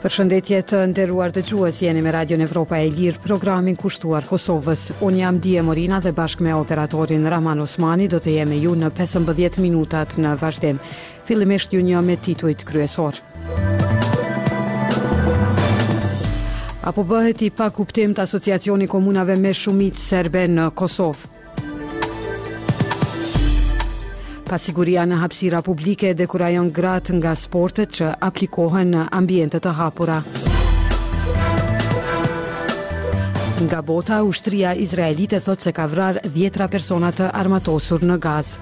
Përshëndetje të nderuar dëgjues, jeni me Radion Evropa e Lirë, programin kushtuar Kosovës. Unë jam Die Morina dhe bashkë me operatorin Rahman Osmani do të jemi me ju në 15 minutat në vazhdim. Fillimisht ju njoh me titujt kryesorë. A po bëhet i pakuptimtë Asociacioni i Komunave me Shumicë Serbe në Kosovë? Pasiguria në hapësira publike dekurajon gratë nga sportet që aplikohen në ambiente të hapura. Nga bota, ushtria izraelite thotë se ka vrarë dhjetëra persona të armatosur në Gazë.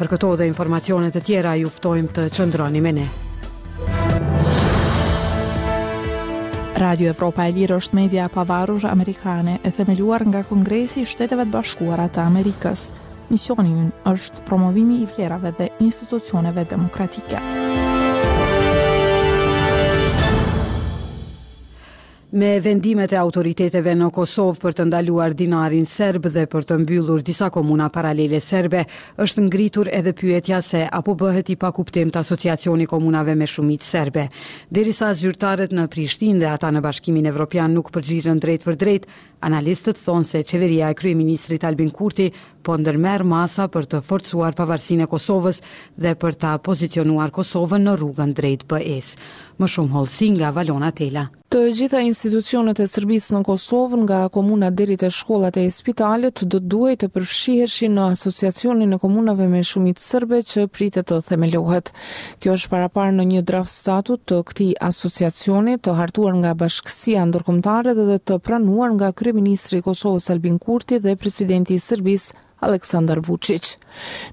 Për këto dhe informacione të tjera ju ftojmë të qëndroni me ne. Radio Evropa e Lirë është media e pavarur amerikane e themeluar nga Kongresi i Shteteve të Bashkuara të Amerikës. Misioni ynë është promovimi i vlerave dhe institucioneve demokratike. Me vendimet e autoriteteve në Kosovë për të ndaluar dinarin serb dhe për të mbyllur disa komuna paralele serbe, është ngritur edhe pyetja se a po bëhet i pakuptimtë Asociacioni i Komunave me Shumicë Serbe. Derisa zyrtarët në Prishtinë dhe ata në Bashkimin Evropian nuk përgjigjen drejtpërdrejt, analistët thonë se qeveria e kryeministrit Albin Kurti po ndërmerr masa për të forcuar pavarësinë e Kosovës dhe për ta pozicionuar Kosovën në rrugën drejt BE-së. Më shumë hollësi nga Valona Tela. Të gjitha institucionet e Serbisë në Kosovë, nga komunat deri te shkollat e spitalet, do të duhej të përfshiheshin në Asociacionin e Komunave me Shumicë Serbe që pritet të themelohet. Kjo është paraparë në një draft statut të këtij asociacioni, të hartuar nga Bashkësia Ndërkombëtare dhe të pranuar nga kryeministri i Kosovës Albin Kurti dhe presidenti i Serbisë Aleksandar Vuçiq.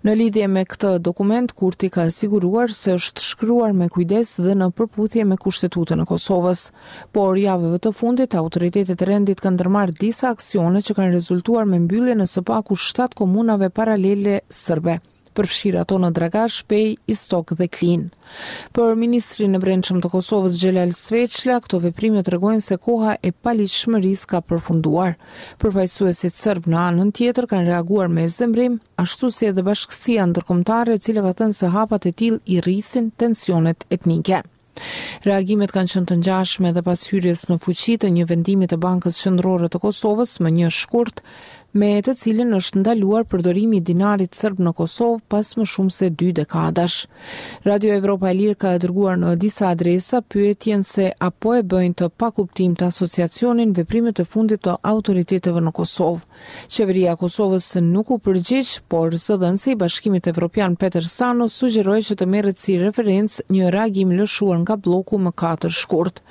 Në lidhje me këtë dokument, Kurti ka siguruar se është shkruar me kujdes dhe në përputhje me Kushtetutën e Kosovës. Por javëve të fundit, autoritetet e rendit kanë ndërmarrë disa aksione që kanë rezultuar me mbylljen e së paku 7 komunave paralele serbe. përfshirë ato në Dragash, Pejë, Istok dhe Klinë. Për ministrin e Brendshëm të Kosovës, Xhelal Sveçla, këto veprime tregojnë se koha e paligjshmërisë ka përfunduar. Përfaqësuesit serbë në anën tjetër kanë reaguar me zemërim, ashtu si edhe bashkësia ndërkombëtare e cila ka thënë se hapat e tillë i rrisin tensionet etnike. Reagimet kanë qenë të ngjashme edhe pas hyrjes në fuqi të një vendimi të Bankës Qendrore të Kosovës më një shkurt, me të cilin është ndaluar përdorimi i dinarit serb në Kosovë pas më shumë se dy dekadash. Radio Evropa e Lirë ka dërguar në disa adresa pyetjen se a po e bëjnë të pakuptimtë asociacionin veprimet e fundit të autoriteteve në Kosovë. Qeveria e Kosovës nuk u përgjigj, por zëdhënësi i Bashkimit Evropian Peter Stano sugjeroi që të merret si referencë një reagim lëshuar nga blloku më katër shkurt.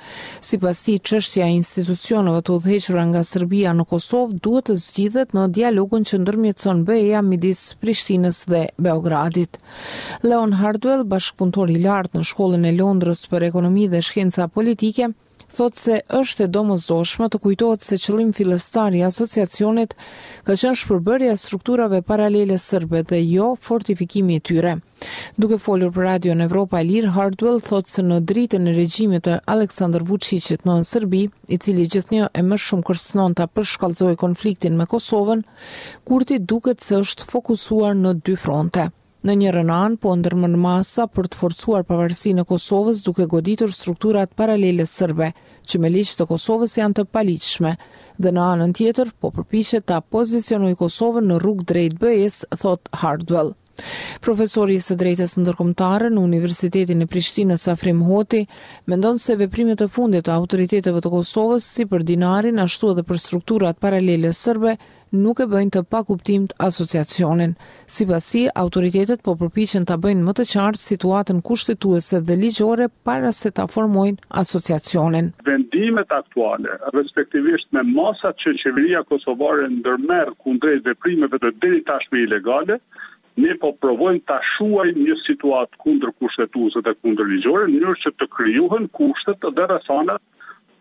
Sipas tij, çështja e institucioneve të udhëhequra nga Serbia në Kosovë duhet të zgjidhet në dialogun që ndërmjetëson BE-ja midis Prishtinës dhe Beogradit. Leon Hartwell, bashkëpunëtor i lartë në Shkollën e Londrës për Ekonomi dhe Shkenca Politike, thotë se është e domosdoshme të kujtohet se qëllim fillestar i asociacionit ka qenë shpërbërja e strukturave paralele sërbe dhe jo fortifikimi i tyre. Duke folur për Radion Evropa e Lirë, Hartwell thotë se në dritën e regjimit të Aleksandër Vuçiqit në Sërbi, i cili gjithnjë e më shumë kërcënon ta përshkallëzojë konfliktin me Kosovën, Kurti duket se është fokusuar në dy fronte. Në njërën anë, po ndërmerr masa për të forcuar pavarësinë e Kosovës duke goditur strukturat paralele sërbe, që me ligj të Kosovës janë të paligjshme, dhe në anën tjetër, po përpiqet ta pozicionojë Kosovën në rrugë drejt BE-së, thotë Hartwell. Profesori i së drejtës ndërkombëtare në Universitetin e Prishtinës Afrim Hoti mendon se veprimet e fundit të autoriteteve të Kosovës si për dinarin ashtu edhe për strukturat paralele sërbe nuk e bëjnë të pakuptimtë Asociacionin. Sipas tij, autoritetet po përpiqen ta bëjnë më të qartë situatën kushtetuese dhe ligjore para se ta formojnë Asociacionin. Vendimet aktuale, respektivisht me masat që qeveria kosovare ndërmerr kundrejt veprimeve të deritashme ilegale, ne po provojmë ta shuajmë një situatë kundërkushtetuese dhe kundërligjore në mënyrë që të krijohen kushtet dhe rrethanat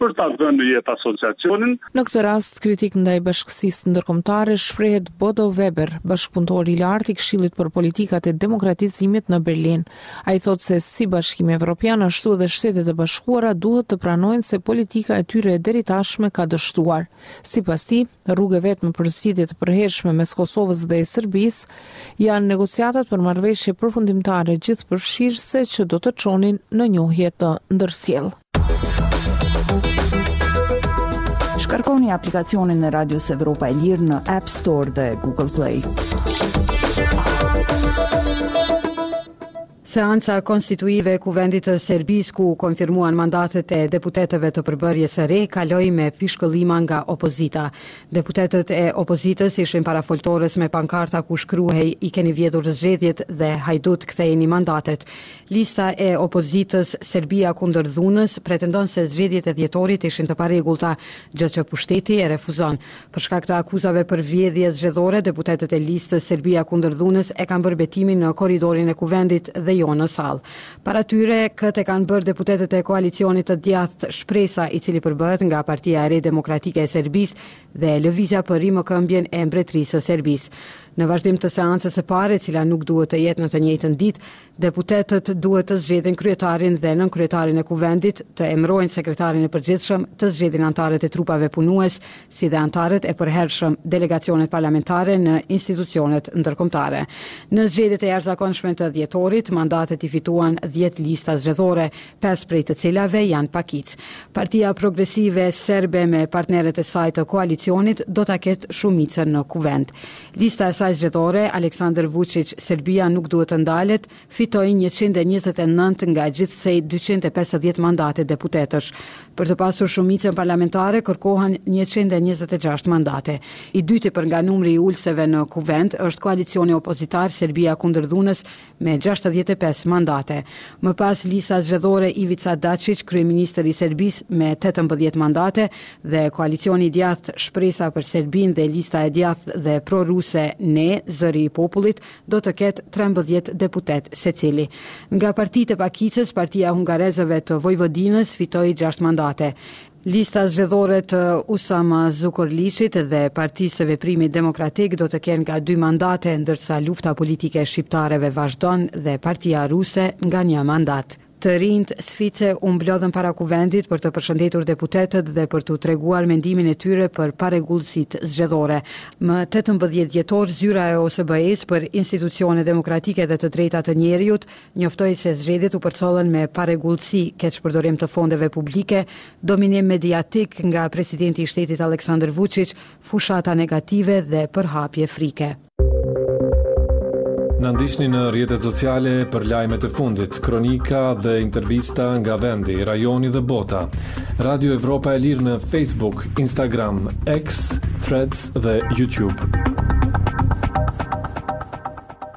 për ta vënë në jetë Asociacionin. Në këtë rast kritik ndaj bashkësisë ndërkombëtare shprehet Bodo Weber, bashkëpunëtor i lartë i Këshillit për Politikat e Demokratizimit në Berlin. Ai thotë se si Bashkimi Evropian ashtu edhe Shtetet e Bashkuara duhet të pranojnë se politika e tyre e deritashme ka dështuar. Sipas tij, rrugë e vetme për zgjidhje të përhershme mes Kosovës dhe Serbisë janë negociatat për marrëveshje përfundimtare gjithëpërfshirëse që do të çonin në njohje të ndërsjellë. Shkarkoni aplikacionin e Radios Evropa e Lirë në App Store dhe Google Play. Seanca konstituive e kuvendit të Serbisë ku u konfirmuan mandatet e deputetëve të përbërjes së re kaloi me fishkëllima nga opozita. Deputetët e opozitës ishin para foltores me pankarta ku shkruhej i keni vjedhur zgjedhjet dhe hajdutë kthejini mandatet. Lista e opozitës Serbia Kundër Dhunës pretendon se zgjedhjet e dhjetorit ishin të parregullta, gjë që pushteti e refuzon. Për shkak të akuzave për vjedhje zgjedhore, deputetët e Listës Serbia Kundër Dhunës e kanë bërë betimin në korridorin e Kuvendit dhe jo në sallë. Para tyre, këtë e kanë bërë deputetët e koalicionit të djathtë Shpresa, i cili përbëhet nga Partia e Re Demokratike e Serbisë dhe Lëvizja për Rimëkëmbjen e Mbretërisë së Serbisë. Në vazhdim të seancës së parë, e cila nuk duhet të jetë në të njëjtën ditë, Deputetët duhet të zgjedhin kryetarin dhe nënkryetarin e Kuvendit, të emërojnë sekretarin e përgjithshëm, të zgjedhin anëtarët e trupave punues, si dhe anëtarët e përhershëm, delegacionet parlamentare në institucionet ndërkombëtare. Në zgjedhjet e jashtëzakonshme të dhjetorit, mandatet i fituan dhjetë lista zgjedhore, pesë prej të cilave janë pakicë. Partia Progresive Serbe me partnerët e saj të koalicionit do ta ketë shumicën në Kuvend. Lista e saj zgjedhore, Aleksandër Vuçiç, Serbia nuk duhet të ndalet, fitoi njëqind e njëzet e nëntë nga gjithsej dyqind e pesëdhjetë mandate deputetësh. Për të pasur shumicën parlamentare kërkohen njëqind e njëzet e gjashtë mandate. I dyti për nga numri i ulëseve në Kuvend është koalicioni opozitar Serbia kundër dhunës me gjashtëdhjetë e pesë mandate. Më pas Lista Zgjedhore Ivica Daçiç, kryeministër i Serbisë, me tetëmbëdhjetë mandate dhe koalicioni i djathtë Shpresa për Serbinë dhe Lista e Djathtë dhe Pro-Ruse Ne, Zëri i Popullit, do të ketë trembëdhjetë deputetë secili. Nga partitë e pakicës, Partia e Hungarezëve të Vojvodinës fitoi gjashtë mandate. Lista zgjedhore të Usama Zukorliçit dhe Partisë së Veprimit Demokratik do të kenë nga dy mandate, ndërsa lufta politike e shqiptarëve vazhdon dhe partia ruse nga një mandat. Të rinjtë sfice u mblodhën para Kuvendit për të përshëndetur deputetët dhe për t'u treguar mendimin e tyre për parregullsitë zgjedhore. Më tetëmbëdhjetë dhjetor, Zyra e OSBE-së për Institucione Demokratike dhe të Drejta të Njeriut, Njoftoi se zgjedhjet u përcollën me parregullsi, keqpërdorim të fondeve publike, dominim mediatik nga presidenti i shtetit Aleksandër Vuçiç, fushata negative dhe përhapje frike. Na ndiqni në rrjetet sociale për lajmet e fundit, kronika dhe intervista nga vendi, rajoni dhe bota. Radio Evropa e Lirë në Facebook, Instagram, X, Threads dhe YouTube.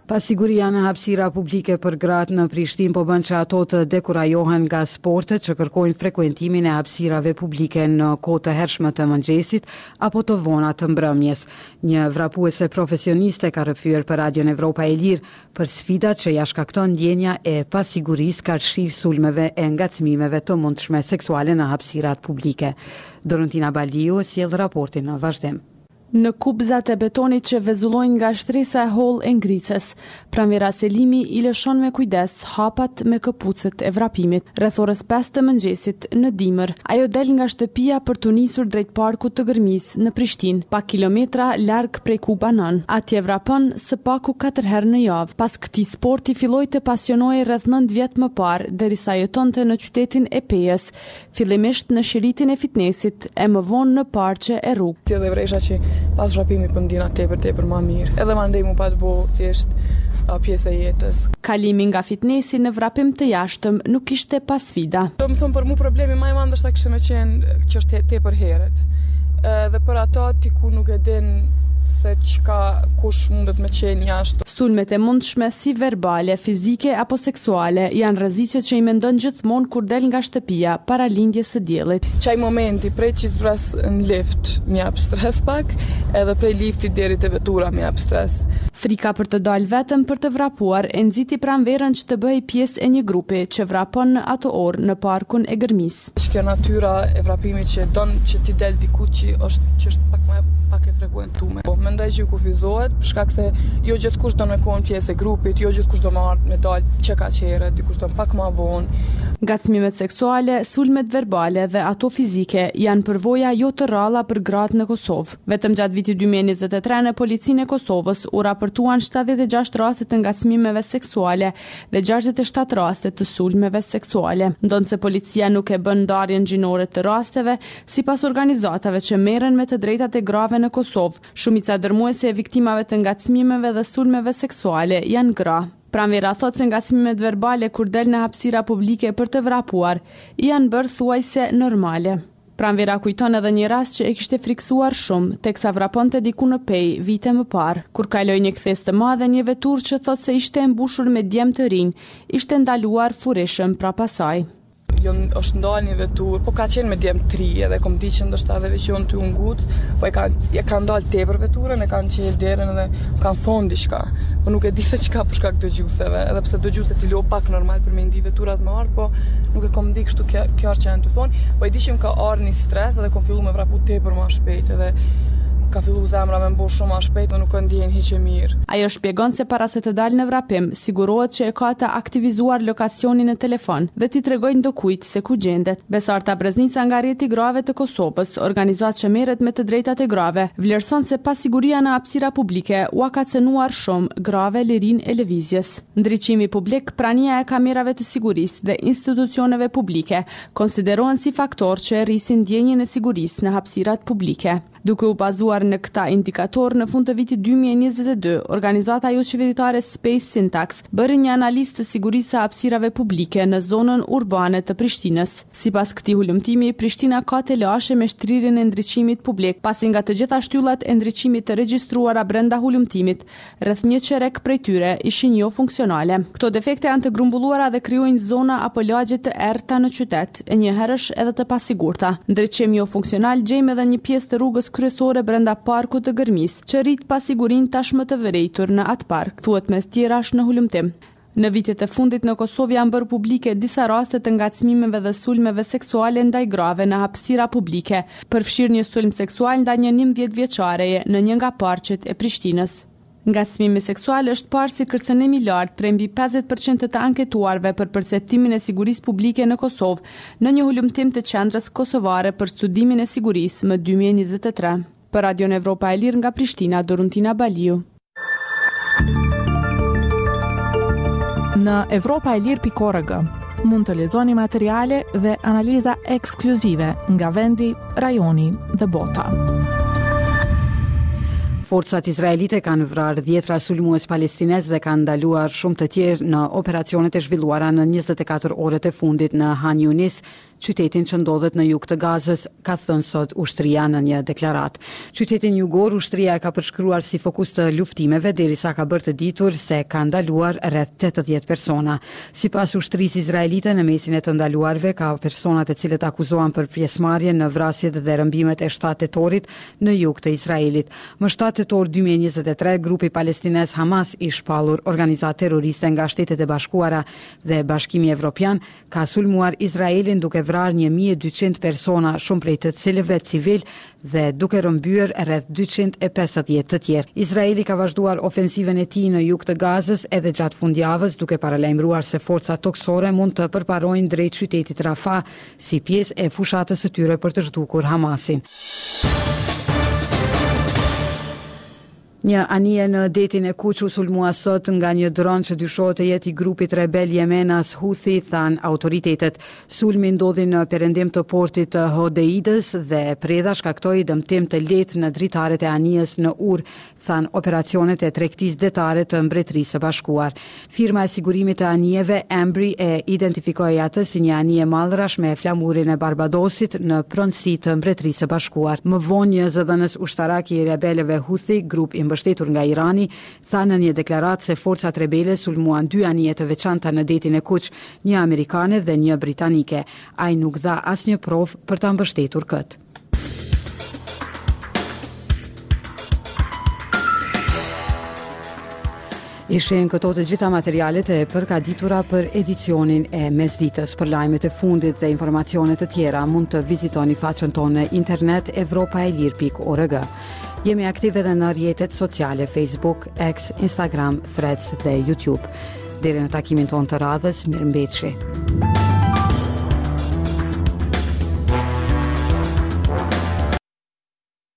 Pasiguria në hapësira publike për gratë në Prishtinë po bën që ato të dekurajohen nga sportet që kërkojnë frekuentimin e hapësirave publike në kohë të hershme të mëngjesit apo të vona të mbrëmjes. Një vrapuese profesioniste ka rrëfyer për Radion Evropa e Lirë për sfidat që ia shkakton ndjenja e pasigurisë karshi sulmeve e ngacmimeve të mundshme seksuale në hapësirat publike. Doruntina Baliu e sjell raportin në vazhdim. Në kubëzat e betonit që vezullojnë nga shtresa e hollë e ngricës, Pranvera Selimi i lëshon me kujdes hapat me këpucët e vrapimit. Rreth orës pesë të mëngjesit, në dimër, ajo del nga shtëpia për t'u nisur drejt Parkut të Gërmisë në Prishtinë, pak kilometra larg prej ku banon. Atje vrapon së paku katër herë në javë. Pas këtij sporti filloi të pasionohej rreth nëntë vjet më parë, derisa jetonte në qytetin e Pejës, Fillimisht në shiritin e fitnesit e më vonë në parqe e rrugë. Edhe vrejsha që pas vrapimi po ndihna tepër tepër ma mirë. Edhe mandej m'u pat bo thjesht pjesë e jetës. Kalimi nga fitnesi në vrapim të jashtëm nuk ishte pa sfida. Domethënë për mu problemi ma i madh është tash me qenë që është tepër herët. Dhe për ato ti kurrë nuk e din se çka kush mundet me qenë jashtë. Sulmet e mundshme si verbale, fizike apo seksuale janë rreziqet që i mendon gjithmonë kur del nga shtëpia para lindjes së diellit. Qaj momenti prej që zbres në lift më jap stres pak edhe prej lifti deri te vetura më jap stres. Frika për të dalë vetëm për të vrapuar e nxiti Pranverën që të bëhej pjesë e një grupi që vrapon në ato orë në parkun e Gërmisë. Ç'kjo natyra e vrapimit që don që ti del diku që është që është pak ma pak e frekuentume. Po mendoj që u kufizohet, për shkak se jo gjithkush don me kon pjesë e grupit, jo gjithkush don me dal qaq herët, dikush don pak ma vonë. Ngacmimet seksuale, sulmet verbale dhe ato fizike janë përvoja jo të rralla për gratë në Kosovë. Vetëm gjatë vitit 2023 në Policinë e Kosovës u raportuan 76 raste të ngacmimeve seksuale dhe gjashtëdhjetë e shtatë raste të sulmeve seksuale, ndonëse policia nuk e bën ndarjen gjinore të rasteve, sipas organizatave që merren me të drejtat e grave në Kosovë, shumica dërmuese e viktimave të ngacmimeve dhe sulmeve seksuale janë gra. Pranvera thotë se ngacmimet verbale kur del në hapësira publike për të vrapuar, i janë bërë thuajse normale. Pranvera kujton edhe një rast që e kishte frikësuar shumë, teksa vraponte diku në Pejë, vite më parë, kur kaloi një kthesë të madhe një veturë që thotë se ishte e mbushur me djem të rinj, ishte ndaluar furishëm prapa saj. Jo, është ndalë një veturë, po ka qenë me djem të ri edhe kom di që ndoshta edhe veç jon ty u ngut, po e kanë e kanë ndalë tepër veturën, e kanë çelë derën edhe kanë thonë diçka. Po nuk e di se çka për shkak të dëgjuseve, edhe pse dëgjuset i lo pak normal për me ndi veturat me ardh, po nuk e kom ndi kështu kjo kjo që janë tu thonë. Po e di që më ka ardh një stres edhe kom fillu me vrapu tepër ma shpejt edhe ka fillu zemra me mbush shumë ma shpejt dhe nuk e ndjen hiç e mirë. Ajo shpjegon se para se të dalë në vrapim, sigurohet që e ka të aktivizuar lokacionin në telefon dhe t'i tregojë di se ku gjendet Besarta Breznica nga Rrjeti i Grave të Kosovës, organizatë që merret me të drejtat e grave, vlerëson se pasiguria në hapësira publike ua ka cenuar shumë grave lirinë e lëvizjes. Ndriçimi publik, prania e kamerave të sigurisë dhe institucioneve publike konsiderohen si faktorë që e rrisin ndjenjën e sigurisë në hapësirat publike. Duke u bazuar në këta indikatorë, në fund të vitit dy mijë e njëzet e dy, organizata joqeveritare Space Syntax bëri një analizë të sigurisë së hapësirave publike në zonën urbane të Prishtinës. Sipas këtij hulumtimi, Prishtina ka telashe me shtrirjen e ndriçimit publik, pasi nga të gjitha shtyllat e ndriçimit të regjistruara brenda hulumtimit, Rreth një çerek prej tyre ishin jofunksionale. Këto defekte janë të grumbulluara dhe krijojnë zona apo lagje të errëta në qytet, e njëherësh edhe të pasigurta. Ndriçim jofunksional gjejmë edhe një pjesë të rrugës kryesore brenda Parkut të Gërmisë, që rrit pasigurinë tashmë të vërejtur në atë park, thuhet mes tjerash në hulumtim. Në vitet e fundit në Kosovë janë bërë publike disa raste të ngacmimeve dhe sulmeve seksuale ndaj grave në hapësira publike, përfshirë një sulm seksual ndaj një njëmbëdhjetëvjeçareje në një nga parqet e Prishtinës. Ngacmimi seksual është parë si kërcënim i lartë prej mbi pesëdhjetë për qind të të anketuarve për perceptimin e sigurisë publike në Kosovë në një hulumtim të Qendrës Kosovare për Studimin e Sigurisë më dy mijë e njëzet e tre. Për Radion Evropa e Lirë nga Prishtina, Doruntina Baliu. Në Evropa e Lirë pikë org, mund të lexoni materiale dhe analiza ekskluzive nga vendi, rajoni dhe bota. Forcat izraelite kanë vrarë dhjetëra sulmues palestinezë dhe kanë ndaluar shumë të tjerë në operacionet e zhvilluara në 24 orët e fundit në Han Yunis, qytetin që ndodhet në jug të Gazës, ka thënë sot ushtria në një deklaratë. Qytetin jugor ushtria e ka përshkruar si fokus të luftimeve derisa ka bërë të ditur se ka ndaluar rreth 80 persona. Sipas ushtrisë izraelite në mesin e të ndaluarve ka persona të cilët akuzohen për pjesëmarrje në vrasjet dhe rrëmbimet e 7 tetorit në jug të Izraelit. Më 7 tetor 2023 grupi palestinez Hamas i shpallur organizatë terroriste nga Shtetet e Bashkuara dhe Bashkimi Evropian ka sulmuar Izraelin duke vrarë një mijë e dyqind persona, shumë prej të cilëve civilë dhe duke rrëmbyer rreth dyqind e pesëdhjetë të tjerë. Izraeli ka vazhduar ofensivën e tij në jug të Gazës edhe gjatë fundjavës, duke paralajmëruar se forcat tokësore mund të përparojnë drejt qytetit Rafah, si pjesë e fushatës së tyre për të zhdukur Hamasin. Një anije në Detin e Kuq u sulmua sot nga një dron që dyshohet të jetë i grupit rebel jemenas Houthi, thanë autoritetet. Sulmi ndodhi në perëndim të portit të Hodeidës dhe predha shkaktoi dëmtim të lehtë në dritaret e anijes në urë, thanë operacionet e tregtisë detare të Mbretërisë së Bashkuar. Firma e sigurimit të anijeve, Ambrey, e identifikoi atë si një anije mallrash me flamurin e Barbadosit në pronësi të Mbretërisë së Bashkuar. Më vonë, një zëdhënës ushtarak i rebelëve Houthi, grup i mbështetur nga Irani, tha në një deklaratë se forcat rebele sulmuan dy anije të veçanta në Detin e Kuq, një amerikane dhe një britanike. Ai nuk dha asnjë provë për ta mbështetur këtë. Ishen këto të gjitha materialet e përgatitura për edicionin e mesditës. Për lajmet e fundit dhe informacione të tjera mund të vizitoni faqen tonë në internet evropaelir.org. Jemi aktiv edhe në rrjetet sociale Facebook, X, Instagram, Threads dhe YouTube. Deri në takimin tonë të radhës, mirë mbetshi.